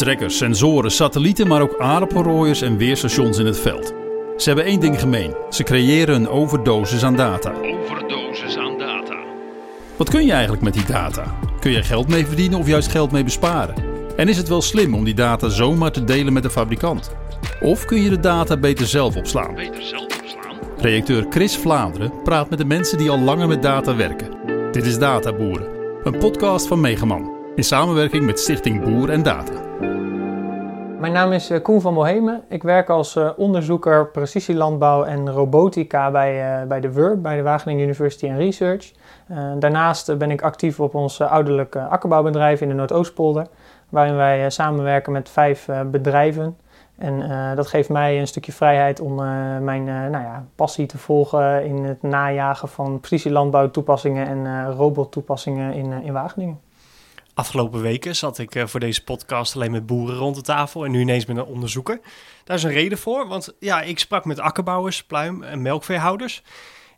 Trekkers, sensoren, satellieten, maar ook aardappelrooiers en weerstations in het veld. Ze hebben één ding gemeen. Ze creëren een overdosis aan data. Overdosis aan data. Wat kun je eigenlijk met die data? Kun je geld mee verdienen of juist geld mee besparen? En is het wel slim om die data zomaar te delen met de fabrikant? Of kun je de data beter zelf opslaan? Beter zelf opslaan. Redacteur Chris Vlaanderen praat met de mensen die al langer met data werken. Dit is Databoeren, een podcast van Megaman. In samenwerking met Stichting Boer en Data. Mijn naam is eh, Koen van Bohemen. Ik werk als eh, onderzoeker precisielandbouw en robotica bij, uh, bij de WURB, bij de Wageningen University and Research. daarnaast ben ik actief op ons ouderlijke akkerbouwbedrijf in de Noordoostpolder, waarin wij samenwerken met vijf bedrijven. En dat geeft mij een stukje vrijheid om mijn nou ja, passie te volgen in het najagen van precisielandbouw toepassingen en robottoepassingen in, in Wageningen. Afgelopen weken zat ik uh, voor deze podcast alleen met boeren rond de tafel en nu ineens met een onderzoeker. Daar is een reden voor, want ja, ik sprak met akkerbouwers, pluim- en melkveehouders.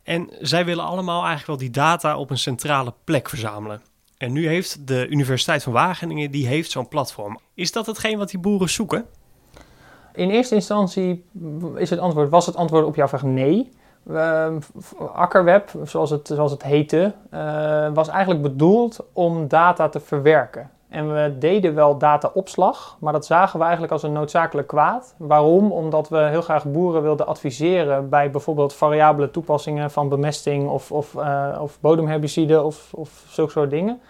En zij willen allemaal eigenlijk wel die data op een centrale plek verzamelen. En nu heeft de Universiteit van Wageningen die heeft zo'n platform. Is dat hetgeen wat die boeren zoeken? In eerste instantie is het antwoord, was het antwoord op jouw vraag nee. Uh, akkerweb, zoals het, zoals het heette, uh, was eigenlijk bedoeld om data te verwerken. En we deden wel dataopslag, maar dat zagen we eigenlijk als een noodzakelijk kwaad. Waarom? Omdat we heel graag boeren wilden adviseren bij bijvoorbeeld variabele toepassingen van bemesting of, of, uh, of bodemherbicide of, of zulke soort dingen.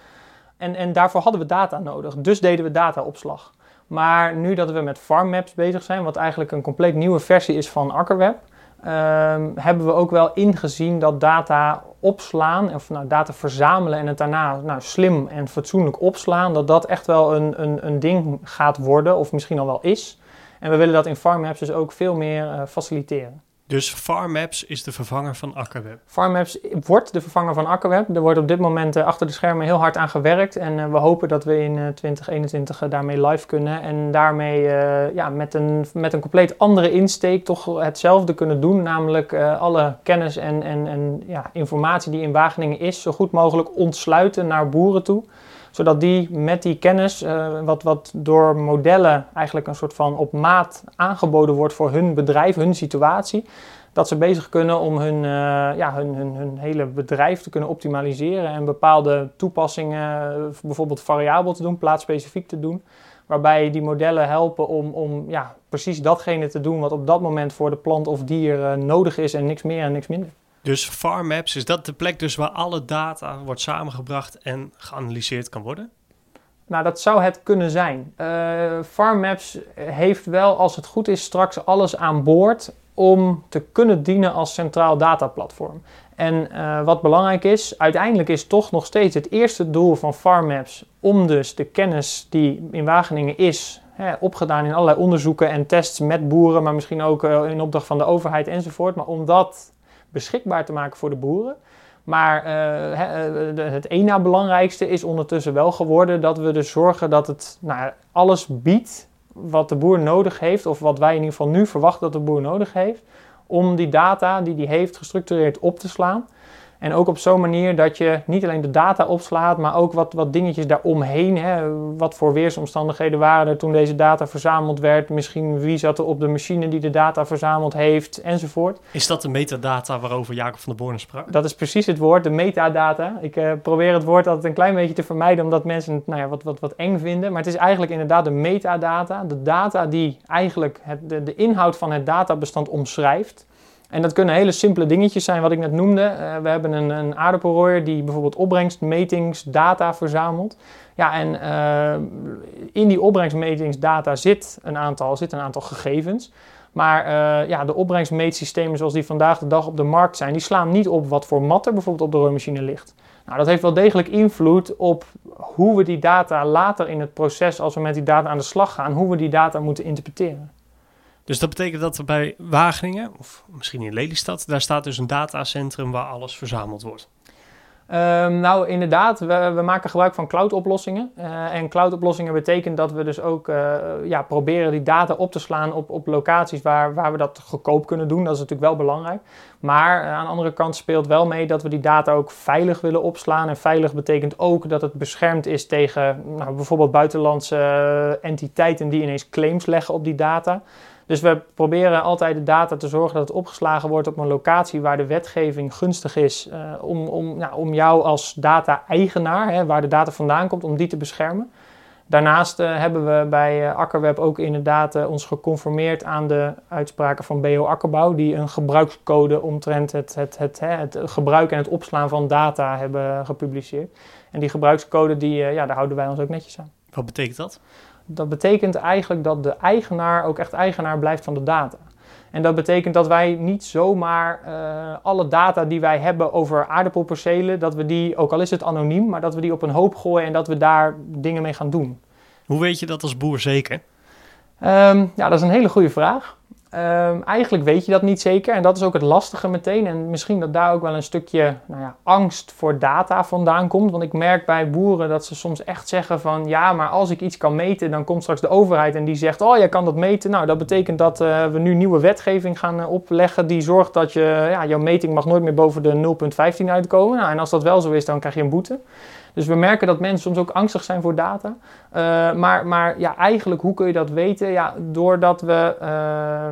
En, en daarvoor hadden we data nodig, dus deden we dataopslag. Maar nu dat we met farm maps bezig zijn, wat eigenlijk een compleet nieuwe versie is van akkerweb, um, hebben we ook wel ingezien dat data opslaan, of nou, data verzamelen en het daarna nou, slim en fatsoenlijk opslaan, dat dat echt wel een, een, een ding gaat worden, of misschien al wel is. En we willen dat in FarmMaps dus ook veel meer uh, faciliteren. Dus FarmMaps is de vervanger van Akkerweb? FarmMaps wordt de vervanger van Akkerweb. Er wordt op dit moment uh, achter de schermen heel hard aan gewerkt. En uh, we hopen dat we in uh, 2021 daarmee live kunnen. En daarmee ja, met, een, met een compleet andere insteek toch hetzelfde kunnen doen. Namelijk alle kennis en, en, en ja, informatie die in Wageningen is, zo goed mogelijk ontsluiten naar boeren toe zodat die met die kennis, uh, wat, wat door modellen eigenlijk een soort van op maat aangeboden wordt voor hun bedrijf, hun situatie, dat ze bezig kunnen om hun, uh, ja, hun, hun, hun, hele bedrijf te kunnen optimaliseren en bepaalde toepassingen, bijvoorbeeld variabel te doen, plaatsspecifiek te doen. Waarbij die modellen helpen om, om ja, precies datgene te doen wat op dat moment voor de plant of dier nodig is en niks meer en niks minder. Dus FarmMaps, is dat de plek dus waar alle data wordt samengebracht en geanalyseerd kan worden? Nou, dat zou het kunnen zijn. Uh, FarmMaps heeft wel, als het goed is, straks alles aan boord om te kunnen dienen als centraal dataplatform. En uh, wat belangrijk is, uiteindelijk is toch nog steeds het eerste doel van FarmMaps om dus de kennis die in Wageningen is, hè, opgedaan in allerlei onderzoeken en tests met boeren, maar misschien ook uh, in opdracht van de overheid enzovoort, maar om dat beschikbaar te maken voor de boeren. Maar uh, het één na belangrijkste is ondertussen wel geworden dat we dus zorgen dat het nou, alles biedt wat de boer nodig heeft, of wat wij in ieder geval nu verwachten dat de boer nodig heeft, om die data die hij heeft gestructureerd op te slaan. En ook op zo'n manier dat je niet alleen de data opslaat, maar ook wat, wat dingetjes daaromheen. Hè. Wat voor weersomstandigheden waren er toen deze data verzameld werd? Misschien wie zat er op de machine die de data verzameld heeft, enzovoort. Is dat de metadata waarover Jacob van der Born sprak? Dat is precies het woord, de metadata. Ik uh, probeer het woord altijd een klein beetje te vermijden, omdat mensen het nou ja, wat, wat, wat eng vinden. Maar het is eigenlijk inderdaad de metadata. De data die eigenlijk het, de, de inhoud van het databestand omschrijft. En dat kunnen hele simpele dingetjes zijn, wat ik net noemde. Uh, we hebben een, een aardappelrooier die bijvoorbeeld opbrengstmetingsdata verzamelt. Ja, en uh, in die opbrengstmetingsdata zit een aantal, zit een aantal gegevens. Maar uh, ja, de opbrengstmeetsystemen zoals die vandaag de dag op de markt zijn, die slaan niet op wat voor mat er bijvoorbeeld op de rooimachine ligt. Nou, dat heeft wel degelijk invloed op hoe we die data later in het proces, als we met die data aan de slag gaan, hoe we die data moeten interpreteren. Dus dat betekent dat er bij Wageningen, of misschien in Lelystad, daar staat dus een datacentrum waar alles verzameld wordt. Ehm, nou, inderdaad, we, maken gebruik van cloud-oplossingen. Uh, en cloud-oplossingen betekent dat we dus ook uh, ja, proberen die data op te slaan op, op locaties waar, waar we dat goedkoop kunnen doen. Dat is natuurlijk wel belangrijk. Maar uh, aan de andere kant speelt wel mee dat we die data ook veilig willen opslaan. En veilig betekent ook dat het beschermd is tegen nou, bijvoorbeeld buitenlandse entiteiten die ineens claims leggen op die data. Dus we proberen altijd de data te zorgen dat het opgeslagen wordt op een locatie waar de wetgeving gunstig is uh, om, om, nou, om jou als data-eigenaar, waar de data vandaan komt, om die te beschermen. Daarnaast uh, hebben we bij uh, Akkerweb ook inderdaad ons geconformeerd aan de uitspraken van BO Akkerbouw, die een gebruikscode omtrent het, het, het, het, het gebruik en het opslaan van data hebben gepubliceerd. En die gebruikscode, die, ja, daar houden wij ons ook netjes aan. Wat betekent dat? Dat betekent eigenlijk dat de eigenaar ook echt eigenaar blijft van de data. En dat betekent dat wij niet zomaar uh, alle data die wij hebben over aardappelpercelen, dat we die, ook al is het anoniem, maar dat we die op een hoop gooien en dat we daar dingen mee gaan doen. Hoe weet je dat als boer zeker? Um, ja, dat is een hele goede vraag. Um, eigenlijk weet je dat niet zeker en dat is ook het lastige meteen. En misschien dat daar ook wel een stukje nou ja, angst voor data vandaan komt. Want ik merk bij boeren dat ze soms echt zeggen van ja, maar als ik iets kan meten, dan komt straks de overheid en die zegt oh, jij kan dat meten. Nou, dat betekent dat uh, we nu nieuwe wetgeving gaan uh, opleggen die zorgt dat je, ja, jouw meting mag nooit meer boven de 0,15 uitkomen. Nou, en als dat wel zo is, dan krijg je een boete. Dus we merken dat mensen soms ook angstig zijn voor data. Uh, maar, maar ja, eigenlijk, hoe kun je dat weten? Ja, doordat we uh,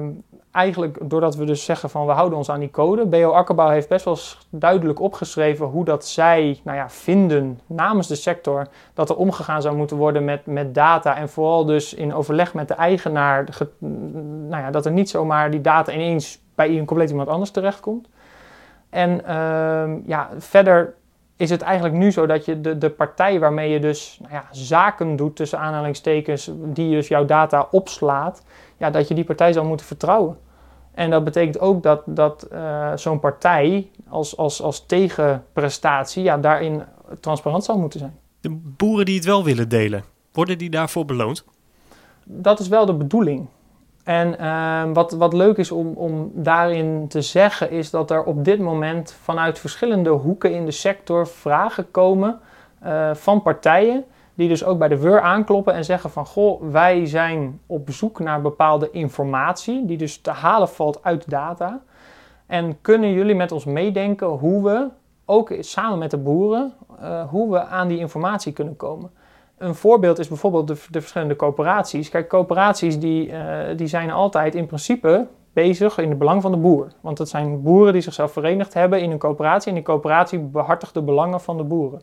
eigenlijk, doordat we dus zeggen van we houden ons aan die code. BO Akkerbouw heeft best wel duidelijk opgeschreven hoe dat zij nou ja, vinden namens de sector dat er omgegaan zou moeten worden met, met data. En vooral dus in overleg met de eigenaar, ge, nou ja, dat er niet zomaar die data ineens bij een compleet iemand anders terechtkomt. En uh, ja, verder is het eigenlijk nu zo dat je de, de partij waarmee je dus nou ja, zaken doet, tussen aanhalingstekens, die dus jouw data opslaat, ja, dat je die partij zal moeten vertrouwen. En dat betekent ook dat, dat uh, zo'n partij als, als, als tegenprestatie ja, daarin transparant zal moeten zijn. De boeren die het wel willen delen, worden die daarvoor beloond? Dat is wel de bedoeling. En uh, wat, wat leuk is om, om daarin te zeggen, is dat er op dit moment vanuit verschillende hoeken in de sector vragen komen uh, van partijen. Die dus ook bij de WUR aankloppen en zeggen van goh, wij zijn op zoek naar bepaalde informatie, die dus te halen valt uit data. En kunnen jullie met ons meedenken hoe we, ook samen met de boeren, uh, hoe we aan die informatie kunnen komen? Een voorbeeld is bijvoorbeeld de, de verschillende coöperaties. Kijk, coöperaties die, uh, die zijn altijd in principe bezig in het belang van de boer. Want het zijn boeren die zichzelf verenigd hebben in een coöperatie. En die coöperatie behartigt de belangen van de boeren.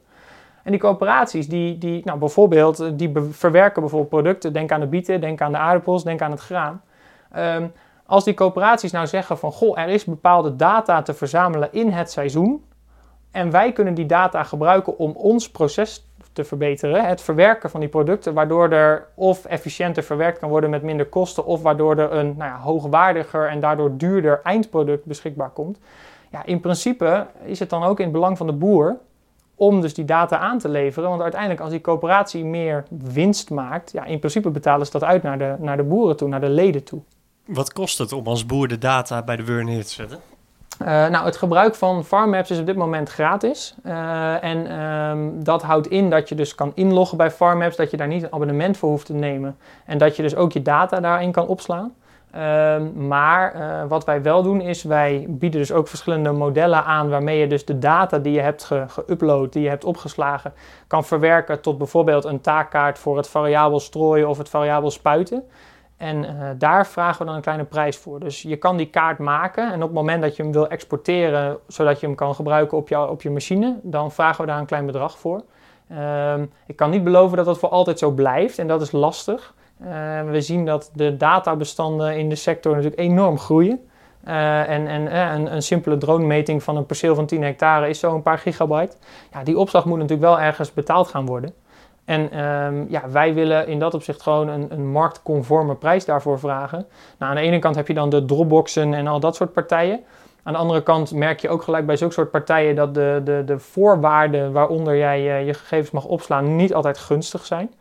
En die coöperaties, die, die, nou bijvoorbeeld, die verwerken bijvoorbeeld producten. Denk aan de bieten, denk aan de aardappels, denk aan het graan. Um, als die coöperaties nou zeggen van, goh, er is bepaalde data te verzamelen in het seizoen. En wij kunnen die data gebruiken om ons proces te verbeteren. Het verwerken van die producten, waardoor er of efficiënter verwerkt kan worden met minder kosten, of waardoor er een nou ja, hoogwaardiger en daardoor duurder eindproduct beschikbaar komt. Ja, in principe is het dan ook in het belang van de boer om dus die data aan te leveren. Want uiteindelijk als die coöperatie meer winst maakt, ja, in principe betalen ze dat uit naar de, naar de boeren toe, naar de leden toe. Wat kost het om als boer de data bij de WUR neer te zetten? Uh, nou, het gebruik van FarmMaps is op dit moment gratis. Uh, en um, dat houdt in dat je dus kan inloggen bij FarmMaps, dat je daar niet een abonnement voor hoeft te nemen. En dat je dus ook je data daarin kan opslaan. Uh, maar uh, wat wij wel doen is, wij bieden dus ook verschillende modellen aan waarmee je dus de data die je hebt geüpload, ge die je hebt opgeslagen, kan verwerken tot bijvoorbeeld een taakkaart voor het variabel strooien of het variabel spuiten. En uh, daar vragen we dan een kleine prijs voor. Dus je kan die kaart maken en op het moment dat je hem wil exporteren, zodat je hem kan gebruiken op, jou, op je machine, dan vragen we daar een klein bedrag voor. Uh, ik kan niet beloven dat dat voor altijd zo blijft en dat is lastig. Uh, we zien dat de databestanden in de sector natuurlijk enorm groeien. Uh, en en een, een, simpele dronemeting van een perceel van 10 hectare is zo een paar gigabyte. Ja, die opslag moet natuurlijk wel ergens betaald gaan worden. En um, ja, wij willen in dat opzicht gewoon een, een, marktconforme prijs daarvoor vragen. Nou, aan de ene kant heb je dan de dropboxen en al dat soort partijen. Aan de andere kant merk je ook gelijk bij zulke soort partijen dat de, de, de voorwaarden waaronder jij je, je gegevens mag opslaan niet altijd gunstig zijn.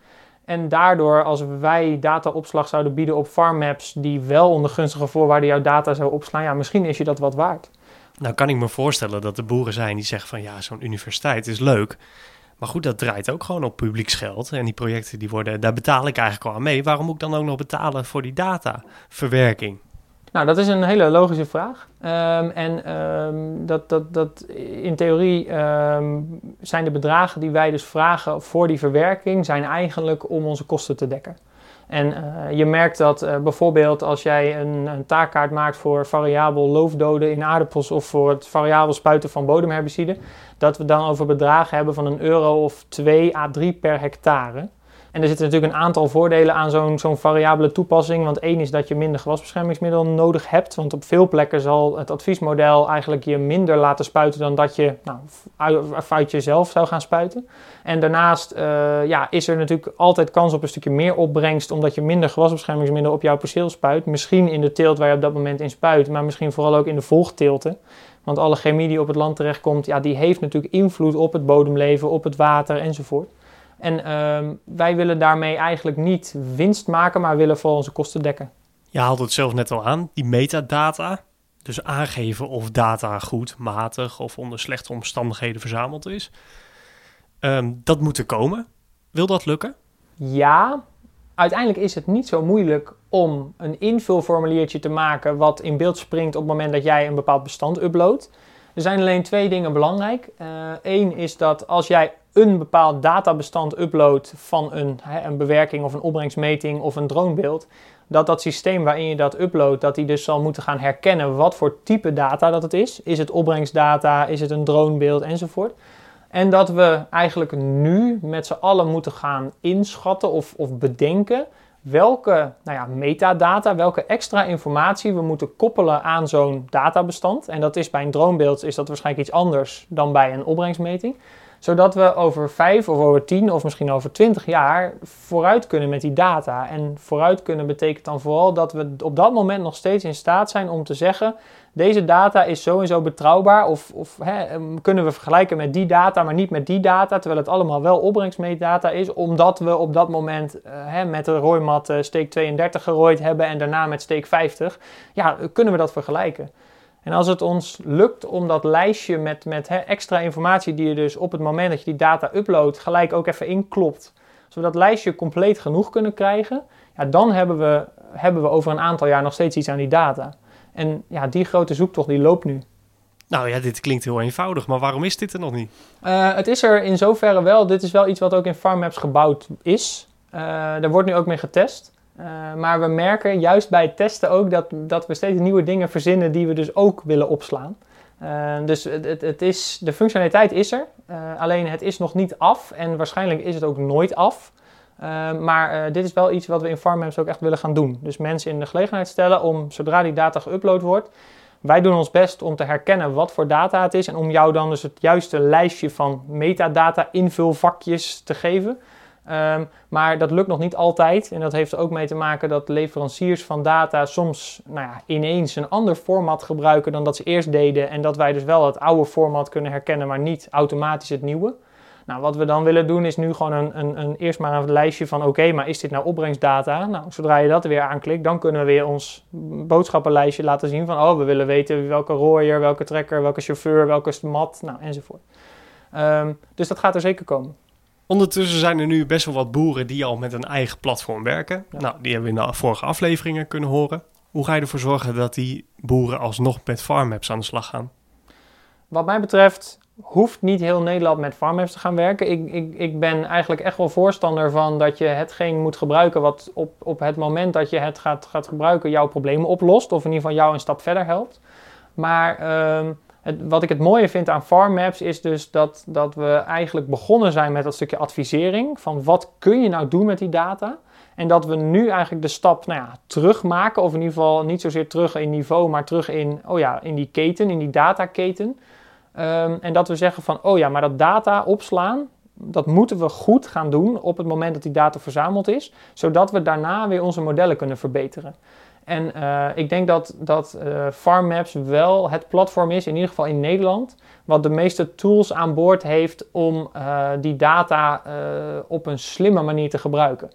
En daardoor, als wij dataopslag zouden bieden op farmmaps die wel onder gunstige voorwaarden jouw data zou opslaan, ja, misschien is je dat wat waard. Nou kan ik me voorstellen dat er boeren zijn die zeggen van ja, zo'n universiteit is leuk. Maar goed, dat draait ook gewoon op publieksgeld. En die projecten die worden, daar betaal ik eigenlijk al aan mee. Waarom moet ik dan ook nog betalen voor die dataverwerking? Nou, dat is een hele logische vraag. Ehm, en ehm, dat, dat, dat in theorie ehm, zijn de bedragen die wij dus vragen voor die verwerking, zijn eigenlijk om onze kosten te dekken. En uh, je merkt dat uh, bijvoorbeeld als jij een, een, taakkaart maakt voor variabel loofdoden in aardappels of voor het variabel spuiten van bodemherbicide, dat we dan over bedragen hebben van een euro of 2 à 3 per hectare. En er zitten natuurlijk een aantal voordelen aan zo'n variabele toepassing. Want één is dat je minder gewasbeschermingsmiddel nodig hebt. Want op veel plekken zal het adviesmodel eigenlijk je minder laten spuiten dan dat je nou, uit jezelf zou gaan spuiten. En daarnaast uh, ja, is er natuurlijk altijd kans op een stukje meer opbrengst. Omdat je minder gewasbeschermingsmiddel op jouw perceel spuit. Misschien in de teelt waar je op dat moment in spuit. Maar misschien vooral ook in de volgteelten. Want alle chemie die op het land terechtkomt, ja, die heeft natuurlijk invloed op het bodemleven, op het water enzovoort. En ehm, wij willen daarmee eigenlijk niet winst maken, maar willen voor onze kosten dekken. Je haalde het zelf net al aan, die metadata. Dus aangeven of data goed, matig of onder slechte omstandigheden verzameld is. Ehm, dat moet er komen. Wil dat lukken? Ja, uiteindelijk is het niet zo moeilijk om een invulformuliertje te maken wat in beeld springt op het moment dat jij een bepaald bestand uploadt. Er zijn alleen twee dingen belangrijk. Eén eh, is dat als jij een bepaald databestand uploadt van een, een bewerking of een opbrengstmeting of een dronebeeld, dat dat systeem waarin je dat uploadt, dat die dus zal moeten gaan herkennen wat voor type data dat het is. Is het opbrengstdata, is het een dronebeeld enzovoort. En dat we eigenlijk nu met z'n allen moeten gaan inschatten of, of bedenken welke nou ja, metadata, welke extra informatie we moeten koppelen aan zo'n databestand. En dat is bij een dronebeeld is dat waarschijnlijk iets anders dan bij een opbrengstmeting zodat we over vijf of over tien of misschien over twintig jaar vooruit kunnen met die data. En vooruit kunnen betekent dan vooral dat we op dat moment nog steeds in staat zijn om te zeggen: deze data is zo en zo betrouwbaar. Of, of hè, ehm, kunnen we vergelijken met die data, maar niet met die data. Terwijl het allemaal wel opbrengstmeetdata is, omdat we op dat moment uh, hè, met de rooimat uh, steek 32 gerooid hebben en daarna met steek 50. Ja, kunnen we dat vergelijken. En als het ons lukt om dat lijstje met, met hè, extra informatie die je dus op het moment dat je die data uploadt gelijk ook even inklopt, zodat dat lijstje compleet genoeg kunnen krijgen, ja, dan hebben we, hebben we over een aantal jaar nog steeds iets aan die data. En ja, die grote zoektocht die loopt nu. Nou ja, dit klinkt heel eenvoudig, maar waarom is dit er nog niet? Uh, het is er in zoverre wel. Dit is wel iets wat ook in FarmMaps gebouwd is. Uh, er wordt nu ook mee getest. Uh, maar we merken juist bij het testen ook dat, dat we steeds nieuwe dingen verzinnen die we dus ook willen opslaan. Uh, dus het, het, is, de functionaliteit is er, uh, alleen het is nog niet af en waarschijnlijk is het ook nooit af. maar dit is wel iets wat we in FarmMaps ook echt willen gaan doen. Dus mensen in de gelegenheid stellen om zodra die data geüpload wordt, wij doen ons best om te herkennen wat voor data het is en om jou dan dus het juiste lijstje van metadata invulvakjes te geven. Um, maar dat lukt nog niet altijd. En dat heeft ook mee te maken dat leveranciers van data soms nou ja, ineens een ander format gebruiken dan dat ze eerst deden. En dat wij dus wel het oude format kunnen herkennen, maar niet automatisch het nieuwe. Nou, wat we dan willen doen is nu gewoon een, een, een eerst maar een lijstje van oké, maar is dit nou opbrengstdata? Nou, zodra je dat weer aanklikt, dan kunnen we weer ons boodschappenlijstje laten zien van oh, we willen weten welke rooier, welke trekker, welke chauffeur, welke mat, nou enzovoort. Um, dus dat gaat er zeker komen. Ondertussen zijn er nu best wel wat boeren die al met een eigen platform werken. Nou, die hebben we in de vorige afleveringen kunnen horen. Hoe ga je ervoor zorgen dat die boeren alsnog met FarmMaps aan de slag gaan? Wat mij betreft hoeft niet heel Nederland met FarmMaps te gaan werken. Ik, ik, ik ben eigenlijk echt wel voorstander van dat je hetgeen moet gebruiken wat op, op het moment dat je het gaat, gaat gebruiken jouw problemen oplost. Of in ieder geval jou een stap verder helpt. Maar... Uh, wat ik het mooie vind aan FarmMaps is dus dat, dat we eigenlijk begonnen zijn met dat stukje advisering. Van wat kun je nou doen met die data? En dat we nu eigenlijk de stap nou ja, terug maken. Of in ieder geval niet zozeer terug in niveau, maar terug in, oh ja, in die keten, in die dataketen. Um, en dat we zeggen van, oh ja, maar dat data opslaan, dat moeten we goed gaan doen op het moment dat die data verzameld is. Zodat we daarna weer onze modellen kunnen verbeteren. En uh, ik denk dat, dat uh, FarmMaps wel het platform is, in ieder geval in Nederland, wat de meeste tools aan boord heeft om uh, die data op een slimme manier te gebruiken.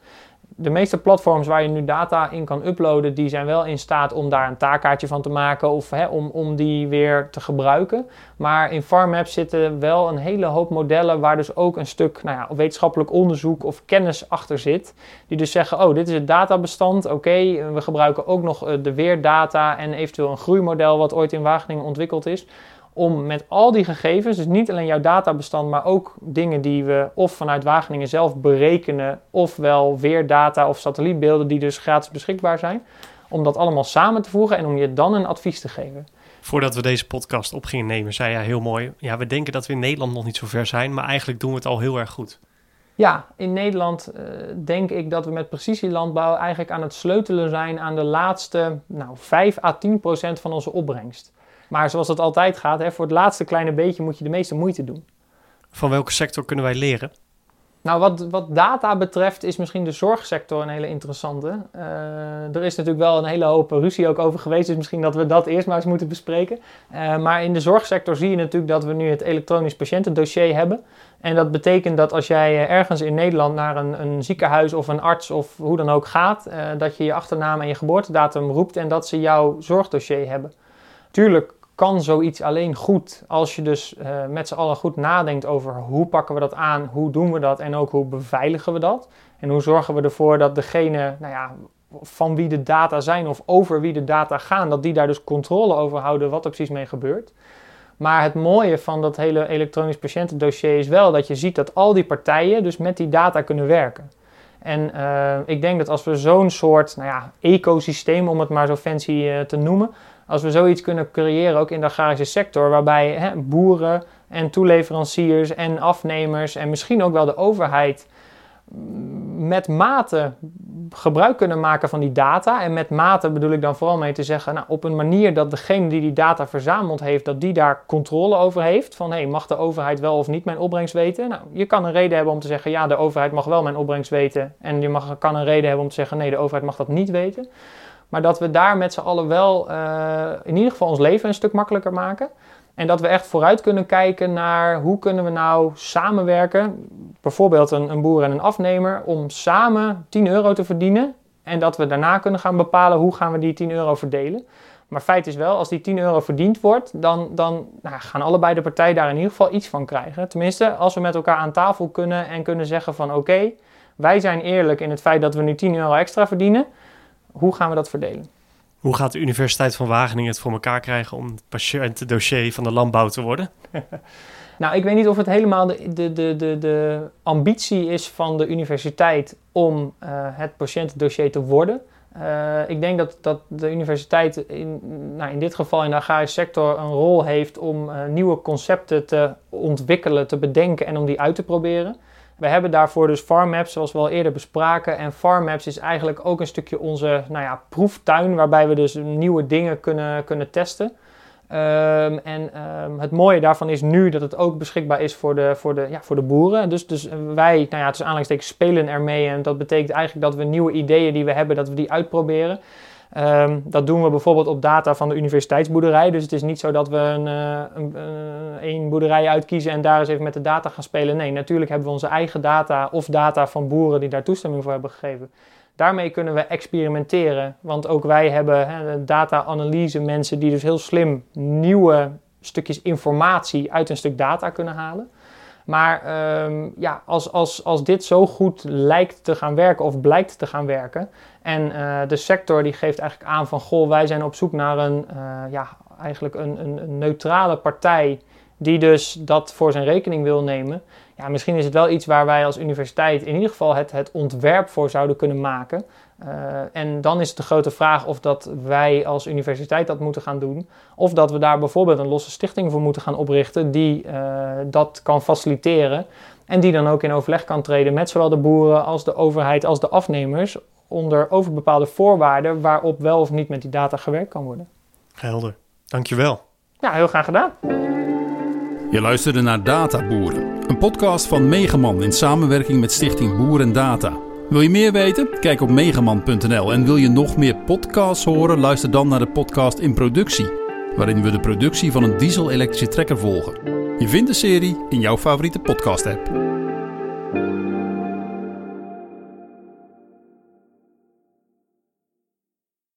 De meeste platforms waar je nu data in kan uploaden, die zijn wel in staat om daar een taakkaartje van te maken of hè, om, om die weer te gebruiken. Maar in FarmMaps zitten wel een hele hoop modellen waar dus ook een stuk nou ja, wetenschappelijk onderzoek of kennis achter zit. Die dus zeggen, oh dit is het databestand, oké, we gebruiken ook nog eh, de weerdata en eventueel een groeimodel wat ooit in Wageningen ontwikkeld is om met al die gegevens, dus niet alleen jouw databestand, maar ook dingen die we of vanuit Wageningen zelf berekenen, ofwel weer data of satellietbeelden die dus gratis beschikbaar zijn, om dat allemaal samen te voegen en om je dan een advies te geven. Voordat we deze podcast op gingen nemen, zei jij heel mooi: ja, we denken dat we in Nederland nog niet zo ver zijn, maar eigenlijk doen we het al heel erg goed. Ja, in Nederland uh, denk ik dat we met precisielandbouw eigenlijk aan het sleutelen zijn aan de laatste nou, 5 à 10 procent van onze opbrengst. Maar zoals dat altijd gaat, hè, voor het laatste kleine beetje moet je de meeste moeite doen. Van welke sector kunnen wij leren? Nou, wat, wat data betreft is misschien de zorgsector een hele interessante. Uh, er is natuurlijk wel een hele hoop ruzie ook over geweest, dus misschien dat we dat eerst maar eens moeten bespreken. Uh, maar in de zorgsector zie je natuurlijk dat we nu het elektronisch patiëntendossier hebben. En dat betekent dat als jij ergens in Nederland naar een, een ziekenhuis of een arts of hoe dan ook gaat, uh, dat je je achternaam en je geboortedatum roept en dat ze jouw zorgdossier hebben. Tuurlijk kan zoiets alleen goed als je dus uh, met z'n allen goed nadenkt over hoe pakken we dat aan, hoe doen we dat en ook hoe beveiligen we dat. En hoe zorgen we ervoor dat degene nou ja, van wie de data zijn of over wie de data gaan, dat die daar dus controle over houden wat er precies mee gebeurt. Maar het mooie van dat hele elektronisch patiëntendossier is wel dat je ziet dat al die partijen dus met die data kunnen werken. En uh, ik denk dat als we zo'n soort nou ja, ecosysteem, om het maar zo fancy uh, te noemen, als we zoiets kunnen creëren, ook in de agrarische sector, waarbij hè, boeren en toeleveranciers en afnemers en misschien ook wel de overheid met mate gebruik kunnen maken van die data. En met mate bedoel ik dan vooral mee te zeggen, nou, op een manier dat degene die die data verzameld heeft, dat die daar controle over heeft. Van hey, mag de overheid wel of niet mijn opbrengst weten? Nou, je kan een reden hebben om te zeggen, ja, de overheid mag wel mijn opbrengst weten. En je mag, kan een reden hebben om te zeggen, nee, de overheid mag dat niet weten. Maar dat we daar met z'n allen wel uh, in ieder geval ons leven een stuk makkelijker maken. En dat we echt vooruit kunnen kijken naar hoe kunnen we nou samenwerken. Bijvoorbeeld een, een boer en een afnemer. Om samen 10 euro te verdienen. En dat we daarna kunnen gaan bepalen hoe gaan we die 10 euro verdelen. Maar feit is wel, als die 10 euro verdiend wordt, dan, dan nou, gaan allebei de partijen daar in ieder geval iets van krijgen. Tenminste, als we met elkaar aan tafel kunnen en kunnen zeggen van oké, wij zijn eerlijk in het feit dat we nu 10 euro extra verdienen. Hoe gaan we dat verdelen? Hoe gaat de Universiteit van Wageningen het voor elkaar krijgen om het patiëntendossier van de landbouw te worden? nou, ik weet niet of het helemaal de, de, de, de, de ambitie is van de universiteit om uh, het patiëntendossier te worden. Uh, ik denk dat, dat de universiteit in, nou in dit geval in de agrarische sector een rol heeft om uh, nieuwe concepten te ontwikkelen, te bedenken en om die uit te proberen. We hebben daarvoor dus FarmMaps, zoals we al eerder bespraken. En FarmMaps is eigenlijk ook een stukje onze nou ja, proeftuin, waarbij we dus nieuwe dingen kunnen, kunnen testen. Um, en um, het mooie daarvan is nu dat het ook beschikbaar is voor de, voor de, ja, voor de boeren. Dus, dus wij, nou ja, tussen spelen ermee. En dat betekent eigenlijk dat we nieuwe ideeën die we hebben, dat we die uitproberen. Um, dat doen we bijvoorbeeld op data van de universiteitsboerderij. Dus het is niet zo dat we een, uh, een, een, boerderij uitkiezen en daar eens even met de data gaan spelen. Nee, natuurlijk hebben we onze eigen data of data van boeren die daar toestemming voor hebben gegeven. Daarmee kunnen we experimenteren, want ook wij hebben data-analyse mensen die dus heel slim nieuwe stukjes informatie uit een stuk data kunnen halen. Maar um, ja, als, als, als dit zo goed lijkt te gaan werken of blijkt te gaan werken. En uh, de sector die geeft eigenlijk aan van goh, wij zijn op zoek naar een, uh, ja, eigenlijk een, een, een, neutrale partij die dus dat voor zijn rekening wil nemen. Ja, misschien is het wel iets waar wij als universiteit in ieder geval het, het ontwerp voor zouden kunnen maken. Uh, en dan is het de grote vraag of dat wij als universiteit dat moeten gaan doen. Of dat we daar bijvoorbeeld een losse stichting voor moeten gaan oprichten die uh, dat kan faciliteren. En die dan ook in overleg kan treden met zowel de boeren als de overheid als de afnemers. Onder over bepaalde voorwaarden waarop wel of niet met die data gewerkt kan worden. Helder, dankjewel. Ja, heel graag gedaan. Je luisterde naar Databoeren, een podcast van Megaman in samenwerking met Stichting Boer en Data. Wil je meer weten? Kijk op megaman.nl. En wil je nog meer podcasts horen? Luister dan naar de podcast In Productie, waarin we de productie van een diesel-elektrische trekker volgen. Je vindt de serie in jouw favoriete podcast-app.